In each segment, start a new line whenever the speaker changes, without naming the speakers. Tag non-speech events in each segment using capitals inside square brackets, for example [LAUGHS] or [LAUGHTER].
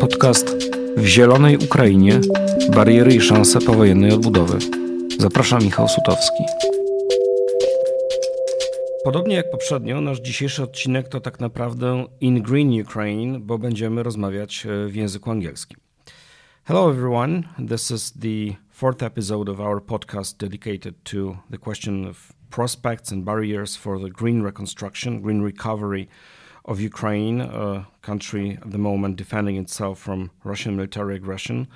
Podcast W Zielonej Ukrainie bariery i szanse powojennej odbudowy. Zapraszam Michał Sutowski. Podobnie jak poprzednio, nasz dzisiejszy odcinek to tak naprawdę In Green Ukraine, bo będziemy rozmawiać e, w języku angielskim. Hello, everyone. This is the fourth episode of our podcast dedicated to the question of prospects and barriers for the green reconstruction, green recovery of Ukraine, a country at the moment defending itself from Russian military aggression.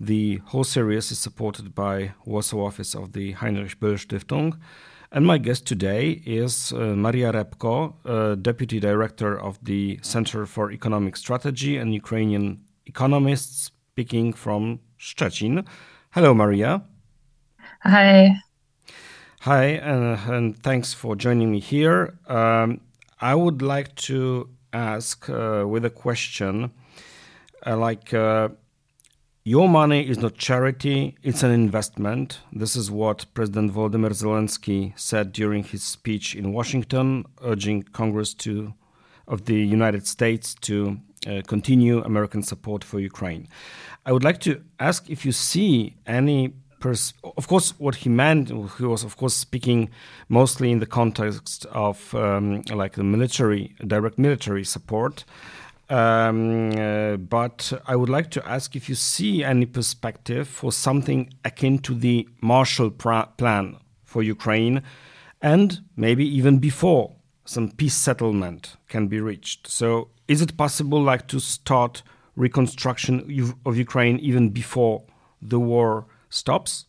The whole series is supported by Warsaw office of the Heinrich Böll Stiftung. And my guest today is uh, Maria Repko, uh, Deputy Director of the Center for Economic Strategy and Ukrainian economist speaking from Szczecin. Hello, Maria.
Hi.
Hi, uh, and thanks for joining me here. Um, I would like to ask uh, with a question uh, like, uh, your money is not charity, it's an investment. This is what President Volodymyr Zelensky said during his speech in Washington, urging Congress to, of the United States to uh, continue American support for Ukraine. I would like to ask if you see any pers- of course, what he meant, he was, of course, speaking mostly in the context of um, like the military, direct military support. Um, uh, but I would like to ask if you see any perspective for something akin to the Marshall Plan for Ukraine, and maybe even before some peace settlement can be reached. So, is it possible, like, to start reconstruction of Ukraine even before the war stops?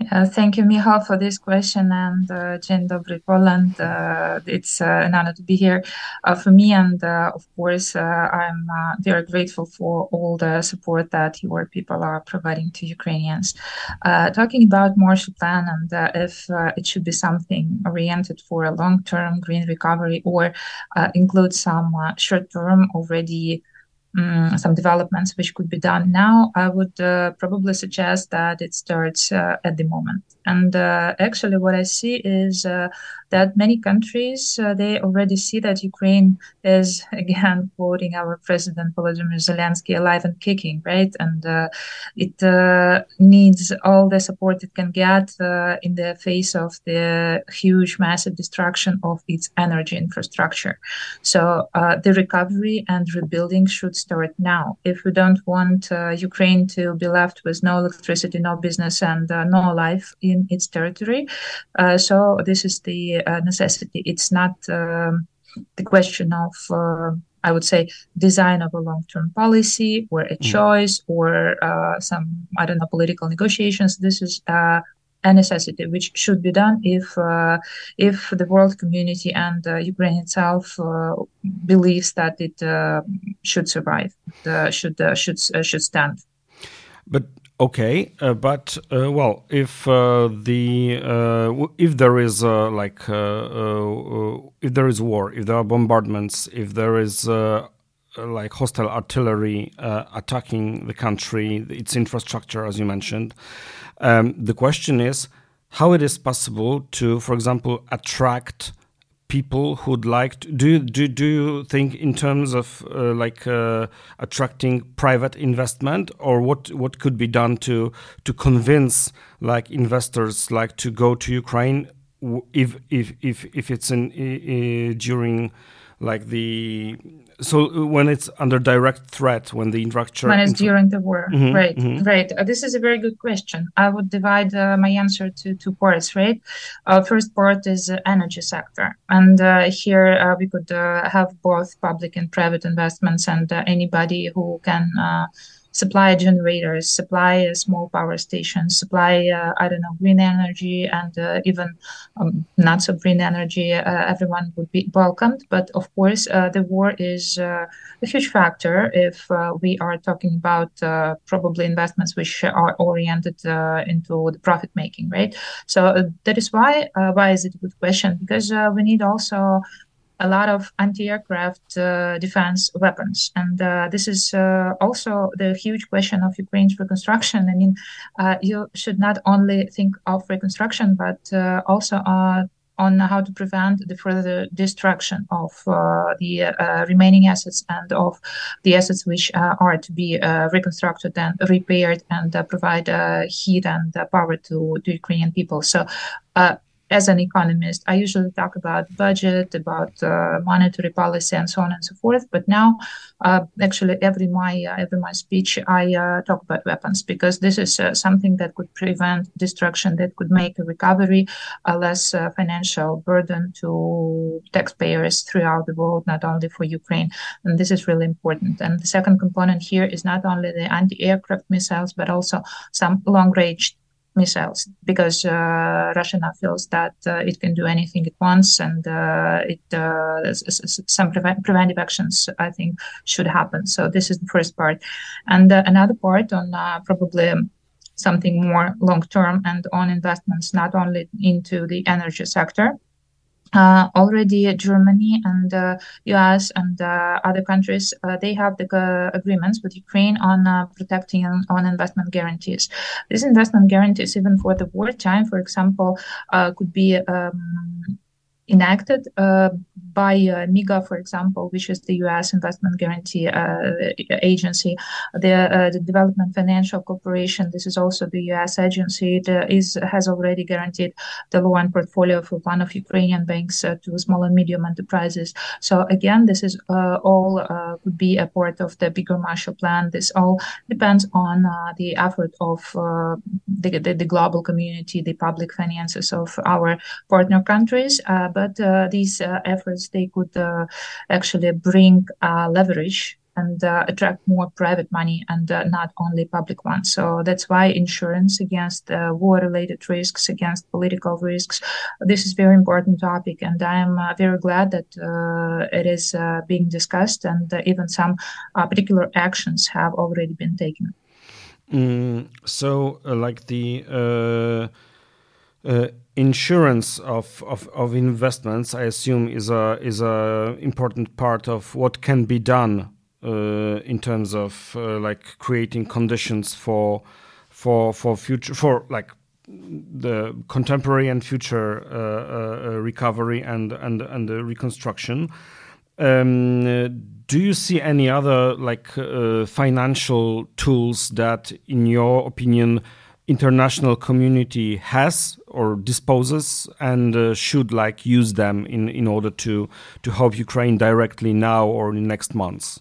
Yeah, thank you, Michal, for this question. And uh, Dzień dobry, Poland. Uh, it's uh, an honor to be here uh, for me. And uh, of course, uh, I'm uh, very grateful for all the support that your people are providing to Ukrainians. talking about Marshall Plan and if it should be something oriented for a long term green recovery or include some short term already um, some developments which could be done now, I would uh, probably suggest that it starts uh, at the moment. And uh, actually, what I see is uh, that many countries uh, they already see that Ukraine is [LAUGHS] again quoting our president Volodymyr Zelensky alive and kicking, right? And uh, it needs all the support it can get in the face of the huge, massive destruction of its energy infrastructure. So the recovery and rebuilding should start now. If we don't want uh, Ukraine to be left with no electricity, no business, and uh, no life in its territory, uh, so this is the uh, necessity. It's not um, the question of. Uh, I would say design of a long-term policy or a mm. choice or uh, some I don't know political negotiations. This is a necessity which should be done if uh, if the world community and uh, Ukraine itself uh, believes that it uh, should survive, uh, should uh, should should stand.
But okay, but well, if the if there is like if there is war, if there are bombardments, if there is like hostile artillery attacking the country, its infrastructure, as you mentioned. Um, the question is how it is possible to, for example, attract people who'd like to do do do you think in terms of uh, like uh, attracting private investment or what what could be done to to convince like investors like to go to Ukraine if if if if it's in uh, during like the so when it's under direct threat when the infrastructure
when it's during the war. Mm-hmm, right mm-hmm. right. Uh, this is a very good question. I would divide uh, my answer to two parts right? Uh, first part is uh, energy sector. And uh, here uh, we could have both public and private investments and anybody who can supply generators, supply small power stations, supply, uh, I don't know, green energy and uh, even um, not so green energy, uh, everyone would be welcomed. But of course, the war is a huge factor if we are talking about probably investments which are oriented into the profit making, right? So that is why, why is it a good question? Because we need also a lot of anti-aircraft uh, defense weapons, and uh, this is uh, also the huge question of Ukraine's reconstruction. I mean, uh, you should not only think of reconstruction, but uh, also uh, on how to prevent the further destruction of the remaining assets and of the assets which are to be reconstructed and repaired and provide heat and power to, to Ukrainian people. So as an economist, I usually talk about budget, about uh, monetary policy, and so on and so forth. But now, uh, actually, every my uh, every my speech, I uh, talk about weapons because this is uh, something that could prevent destruction, that could make a recovery a less uh, financial burden to taxpayers throughout the world, not only for Ukraine. And this is really important. And the second component here is not only the anti-aircraft missiles, but also some long-range missiles because uh, Russia now feels that uh, it can do anything it wants, and uh, it uh, some pre- preventive actions I think should happen. So this is the first part, and uh, another part on uh, probably. Something more long term and on investments, not only into the energy sector, uh, already Germany and uh, US and uh, other countries uh, they have the uh, agreements with Ukraine on uh, protecting on investment guarantees. These investment guarantees, even for the wartime, for example, could be um, enacted uh, by uh, MIGA, for example, which is the U.S. Investment Guarantee uh, Agency, the, uh, the, Development Financial Corporation. This is also the U.S. agency. that is has already guaranteed the loan portfolio for one of Ukrainian banks uh, to small and medium enterprises. So again, this is uh, all could be a part of the bigger Marshall Plan. This all depends on the effort of the, the, the, global community, the public finances of our partner countries but uh, these uh, efforts they could uh, actually bring leverage and uh, attract more private money and uh, not only public ones. So that's why insurance against uh, war-related risks, against political risks, this is very important topic, and I am very glad that it is being discussed, and even some particular actions have already been taken.
Mm, so, like the uh, insurance of, of, of investments, I assume, is a is a important part of what can be done uh, in terms of uh, like creating conditions for for for future for like the contemporary and future uh, uh, uh, recovery and and and reconstruction. Um, do you see any other like financial tools that, in your opinion, international community has or disposes and uh, should like use them in in order to to help Ukraine directly now or in the next months?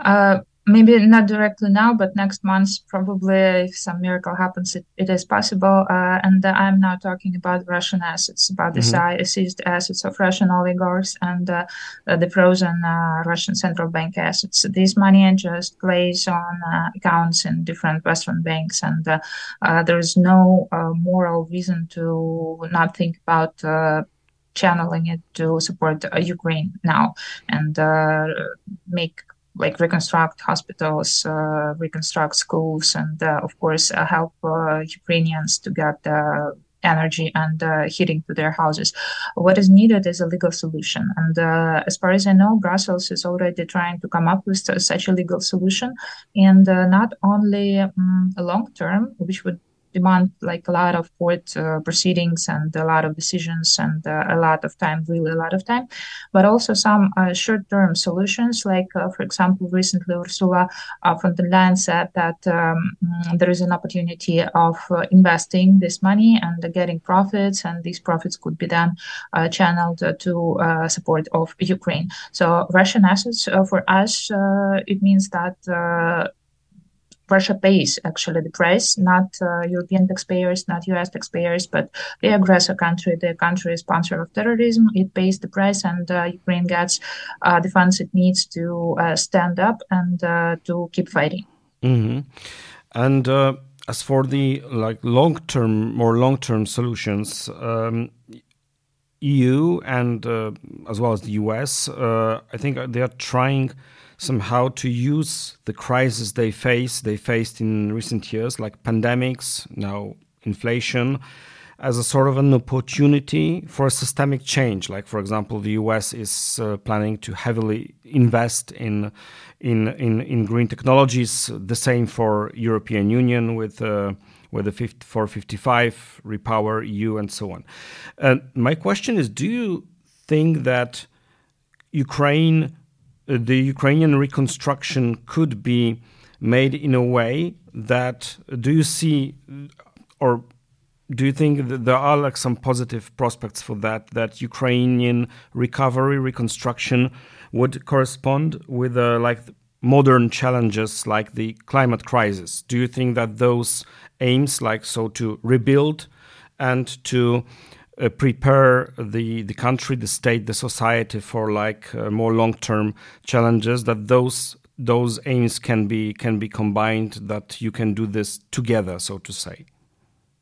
Uh, maybe not directly now, but next month, probably if some miracle happens, it, it is possible. Uh, and uh, I'm now talking about Russian assets, about the mm-hmm. seized assets of Russian oligarchs and uh, the frozen uh, Russian central bank assets. This money just plays on uh, accounts in different Western banks, and uh, there is no moral reason to not think about channeling it to support Ukraine now and make like reconstruct hospitals, uh, reconstruct schools, and uh, of course uh, help Ukrainians to get energy and uh, heating to their houses. What is needed is a legal solution. And uh, as far as I know, Brussels is already trying to come up with such a legal solution. And uh, not only um, a long term, which would demand like a lot of court uh, proceedings and a lot of decisions and uh, a lot of time, really a lot of time, but also some uh, short-term solutions. Like, uh, for example, recently Ursula uh, von der Leyen said that um, mm, there is an opportunity of investing this money and getting profits, and these profits could be then channeled to support of Ukraine. So Russian assets for us, it means that Russia pays actually the price, not uh, European taxpayers, not US taxpayers, but the aggressor country, the country sponsor of terrorism. It pays the price, and uh, Ukraine gets uh, the funds it needs to uh, stand up and uh, to keep fighting.
Mm-hmm. And uh, as for the like long-term, more long-term solutions. Um, EU and as well as the US, I think they are trying somehow to use the crisis they face they faced in recent years like pandemics now inflation as a sort of an opportunity for a systemic change like for example the US is uh, planning to heavily invest in in in, in green technologies the same for European Union with uh, with the Fit for 55 Repower EU and so on. And my question is: Do you think that Ukraine, the Ukrainian reconstruction, could be made in a way that do you see or do you think that there are like some positive prospects for that that Ukrainian recovery reconstruction would correspond with uh, like modern challenges like the climate crisis? Do you think that those aims like so to rebuild and to uh, prepare the the country the state the society for like uh, more long term challenges that those those aims can be can be combined that you can do this together so to say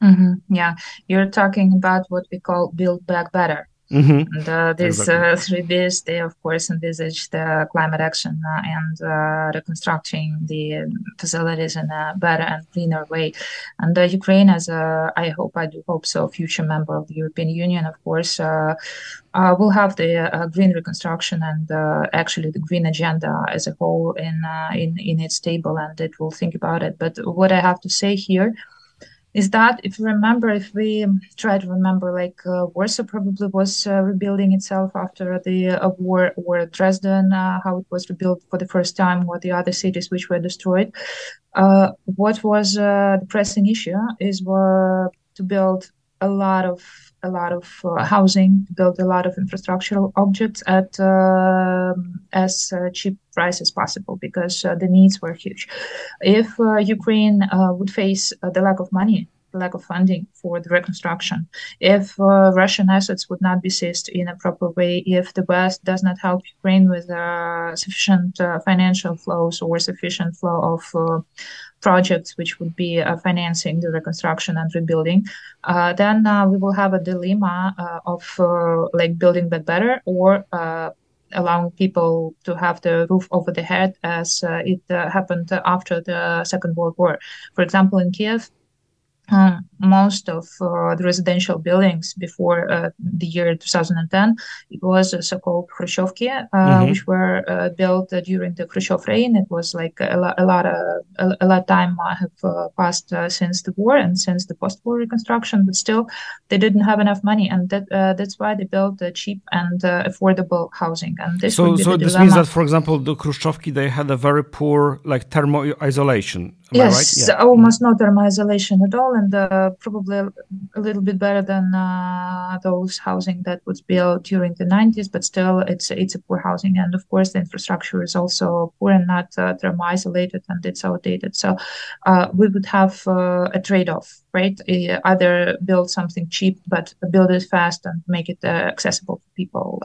Mm-hmm. Yeah, you're talking about what we call build back better. Mm-hmm. And, uh, these exactly. uh, three Bs, they of course envisage the climate action uh, and uh, reconstructing the facilities in a better and cleaner way. And uh, Ukraine, as a, I hope, I do hope so, future member of the European Union, of course, uh, uh, will have the green reconstruction and actually the green agenda as a whole in in in its table, and it will think about it. But what I have to say here is that if you remember, if we try to remember, like uh, Warsaw probably was uh, rebuilding itself after the uh, war, or Dresden, uh, how it was rebuilt for the first time, or the other cities which were destroyed. Uh, what was uh, the pressing issue is to build a lot of a lot of housing, build a lot of infrastructural objects at um, as cheap price as possible because uh, the needs were huge. If uh, Ukraine uh, would face the lack of money lack of funding for the reconstruction, if uh, Russian assets would not be seized in a proper way, if the West does not help Ukraine with uh, sufficient uh, financial flows or sufficient flow of projects which would be financing the reconstruction and rebuilding, then we will have a dilemma of like building back better or allowing people to have the roof over their head as uh, it uh, happened after the Second World War. For example, in Kiev, uh, most of uh, the residential buildings before uh, the year 2010 it was so-called Khrushchevki, uh, mm-hmm. which were uh, built during the Khrushchev reign. It was like a, lot, a lot of a, a lot of time have passed since the war and since the post-war reconstruction, but still they didn't have enough money, and that that's why they built cheap and affordable housing. And this
so so this means that, for example, the Khrushchevki they had a very poor like thermal isolation
yes, right? yeah. almost no thermal isolation at all, and uh, probably a little bit better than uh, those housing that was built during the 90s. But still, it's it's a poor housing, and of course, the infrastructure is also poor and not uh, isolated, and it's outdated. So, uh, we would have uh, a trade-off, right? Either build something cheap but build it fast and make it uh, accessible for people,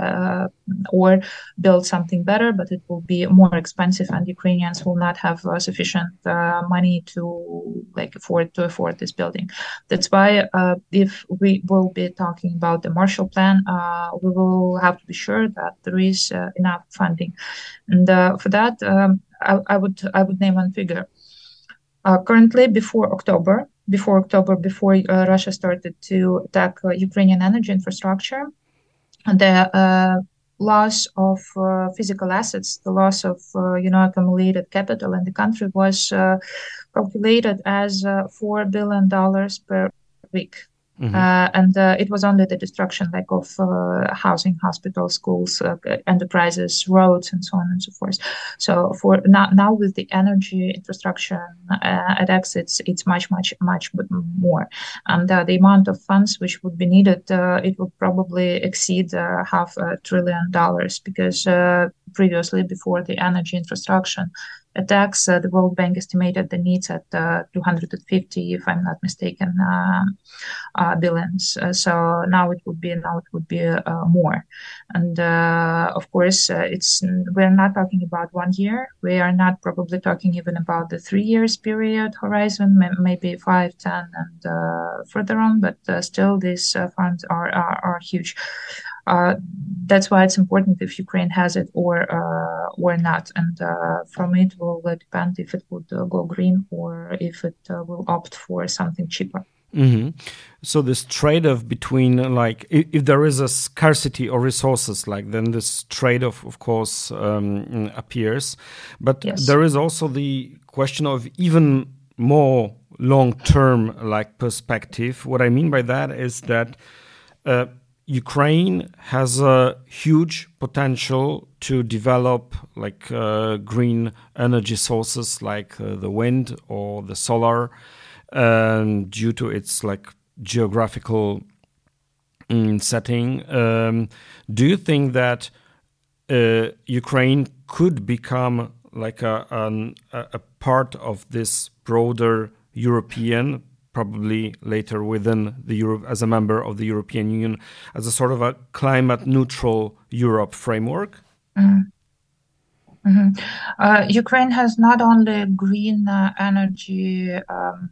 or build something better, but it will be more expensive, and Ukrainians will not have sufficient money to like afford to afford this building. That's why uh, if we will be talking about the Marshall Plan, uh, we will have to be sure that there is uh, enough funding, and uh, for that, um, I, I, would I would name one figure. Uh, currently, before October, before October, before uh, Russia started to attack Ukrainian energy infrastructure, the loss of uh, physical assets, the loss of uh, you know accumulated capital in the country was uh, calculated as uh, four billion dollars per week. Mm-hmm. Uh, and uh, it was only the destruction like of uh, housing, hospitals, schools, uh, enterprises, roads, and so on and so forth. So for now, now with the energy infrastructure uh, at X, it's it's much much much more, and uh, the amount of funds which would be needed, it would probably exceed half a trillion dollars because previously before the energy infrastructure attacks, uh, the World Bank estimated the needs at uh, 250, if I'm not mistaken, uh, uh billions. Uh, so now it would be now it would be uh, more, and of course it's we're not talking about one year. We are not probably talking even about the three years period horizon, maybe five, ten, and further on. But still, these funds are, are, are huge. Uh, that's why it's important if Ukraine has it or uh, or not. And uh, from it will depend if it would go green or if it will opt for something cheaper.
Mm-hmm. So this trade-off between like if, if, there is a scarcity of resources, like then this trade-off, of course, um, appears. But yes. there is also the question of even more long term like perspective. What I mean by that is that uh, Ukraine has a huge potential to develop like uh, green energy sources like uh, the wind or the solar um, due to its like geographical um, setting. Um, do you think that uh, Ukraine could become like a, an, a part of this broader European, probably later within the Europe as a member of the European Union, as a sort of a climate neutral Europe framework?
Mm. Mm-hmm. Uh, Ukraine has not only green uh, energy, um,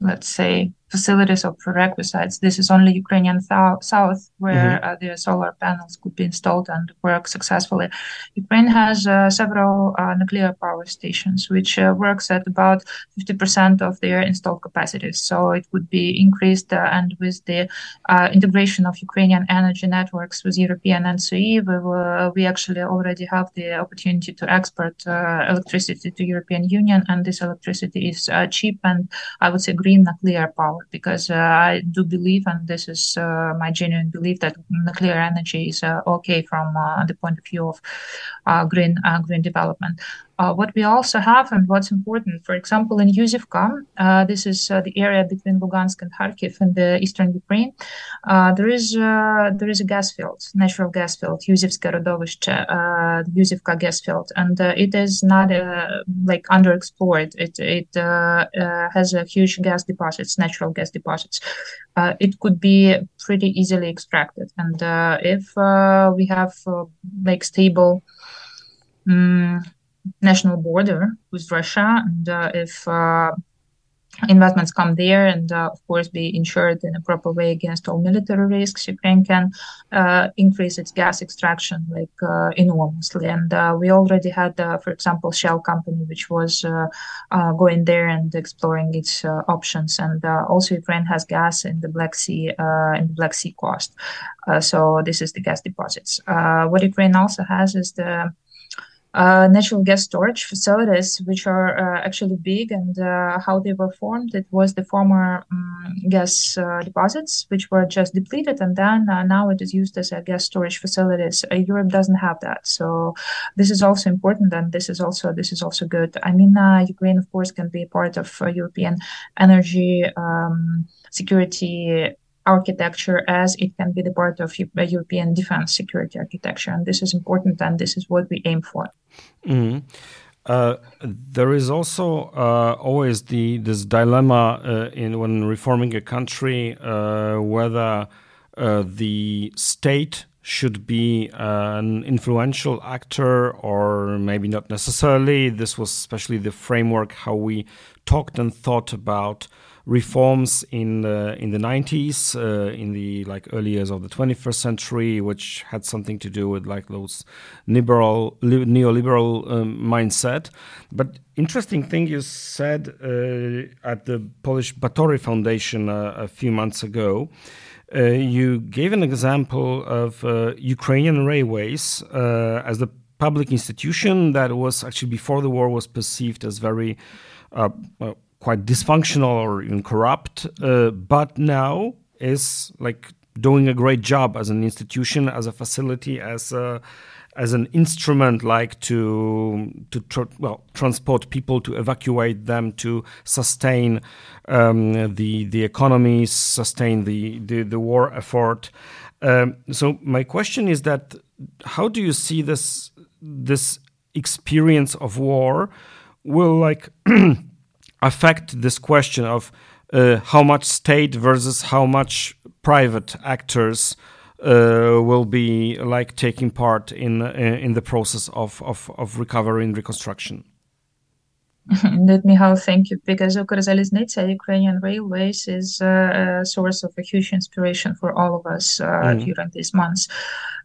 let's say, facilities or prerequisites. This is only Ukrainian th- south where mm-hmm. uh, the solar panels could be installed and work successfully. Ukraine has uh, several uh, nuclear power stations, which uh, works at about 50% of their installed capacities. So it would be increased, uh, and with the uh, integration of Ukrainian energy networks with European ENTSO-E, we, will, we actually already have the opportunity to export electricity to European Union, and this electricity is cheap and I would say green nuclear power because uh, I do believe, and this is uh, my genuine belief, that nuclear energy is uh, okay from the point of view of green green development. Uh, what we also have and what's important, for example, in Yuzivka, uh, this is uh, the area between Lugansk and Kharkiv in the eastern Ukraine. there is there is a gas field, natural gas field, Yuzivska uh, Yuzivka gas field, and it is not like underexplored. It it has a huge gas deposits, natural gas deposits. it could be pretty easily extracted, and if we have like stable. Um, national border with Russia, and uh, if uh, investments come there and uh, of course be insured in a proper way against all military risks ukraine can uh, increase its gas extraction like uh, enormously. And uh, we already had uh, for example Shell company which was going there and exploring its options. And also ukraine has gas in the black sea in the black sea coast. So this is the gas deposits. What ukraine also has is the natural gas storage facilities, which are uh, actually big, and uh, how they were formed. It was the former um, gas uh, deposits, which were just depleted, and then uh, now it is used as a gas storage facilities. Uh, Europe doesn't have that, so this is also important, and this is also this is also good. I mean, Ukraine, of course, can be part of European energy um, security architecture as it can be the part of European defense security architecture. And this is important, and this is what we aim for.
Mm-hmm. Uh, there is also uh, always the this dilemma uh, in when reforming a country uh, whether uh, the state should be an influential actor or maybe not necessarily. This was especially the framework how we talked and thought about reforms in the in the 90s uh, in the like early years of the 21st century which had something to do with like those liberal li- neoliberal um, mindset. But interesting thing you said uh, at the Polish Batory Foundation uh, a few months ago uh, you gave an example of uh, Ukrainian railways uh, as the public institution that was actually before the war was perceived as very quite dysfunctional or even corrupt, uh, but now is like doing a great job as an institution, as a facility, as a as an instrument like to to well transport people to evacuate them to sustain um, the the economy sustain the the, the war effort. Um, so my question is that how do you see this this experience of war will like [CLEARS THROAT] affect this question of uh, how much state versus how much private actors uh, will be like taking part in uh, in the process of, of, of recovery and reconstruction. [LAUGHS]
Let me how thank you because Ukrzaliznytsia, Ukrainian Railways, is uh, a source of a huge inspiration for all of us uh, mm. during these months.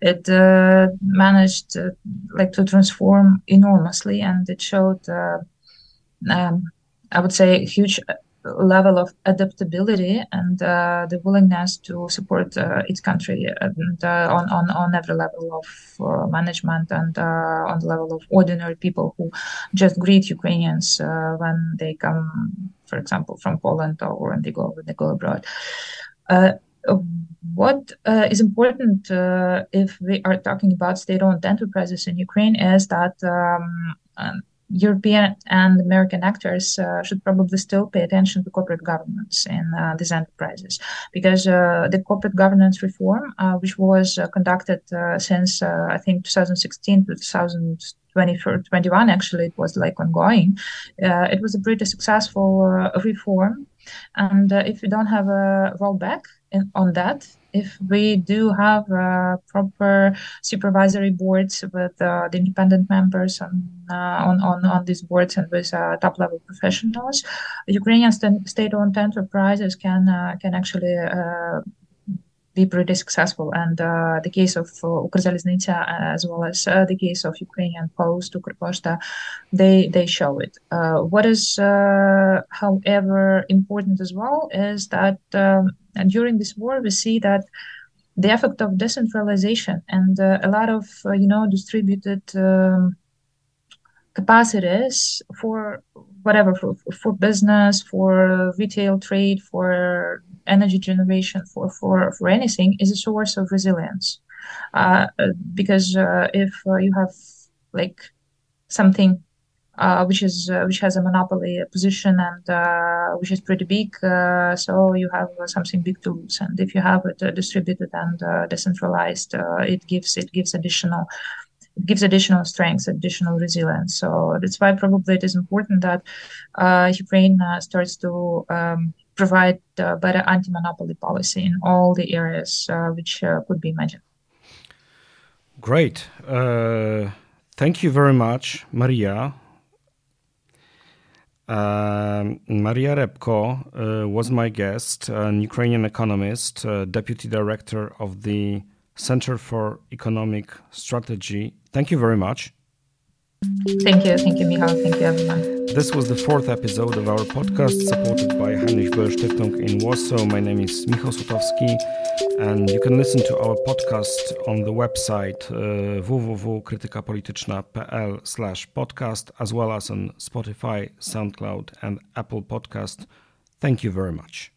It uh, managed like to transform enormously, and it showed um, I would say, huge uh, level of adaptability and uh, the willingness to support uh, its country and, uh, on, on, on every level of uh, management and uh, on the level of ordinary people who just greet Ukrainians when they come for example, from Poland or when they go when they go abroad. What is important if we are talking about state-owned enterprises in Ukraine is that um, European and American actors uh, should probably still pay attention to corporate governance in uh, these enterprises because uh, the corporate governance reform, uh, which was conducted since I think 2016 to 2021, actually it was like ongoing. it was a pretty successful reform, and if we don't have a rollback in, on that, if we do have uh, proper supervisory boards with uh, the independent members on, uh, on, on, on these boards and with uh, top level professionals, Ukrainian st- state-owned enterprises can uh, can actually uh, be pretty successful. And uh, the case of uh, Ukrzaliznytsia, as well as uh, the case of Ukrainian Post, Ukrposhta, they they show it. Uh, what is, uh, however, important as well is that um, and during this war we see that the effect of decentralization and uh, a lot of you know distributed. Um, capacities for whatever for, for business for retail trade for energy generation for for for anything is a source of resilience uh, because uh, if uh, you have like something uh, which is uh, which has a monopoly position and uh, which is pretty big so you have something big to lose and if you have it distributed and decentralized it gives it gives additional it gives additional strength, additional resilience. So that's why probably it is important that Ukraine starts to um, provide uh, better anti-monopoly policy in all the areas uh, which uh, could be imagined.
Great. Uh, thank you very much, Maria. Um, Maria Repko uh, was my guest, an Ukrainian economist, uh, deputy director of the Center for Economic Strategy. Thank you very much.
Thank you. Thank you, Michal. Thank you, everyone.
This was the fourth episode of our podcast supported by Heinrich Böll Stiftung in Warsaw. My name is Michał Sutowski, and you can listen to our podcast on the website uh, www.krytykapolityczna.pl slash podcast, as well as on Spotify, SoundCloud, and Apple Podcast. Thank you very much.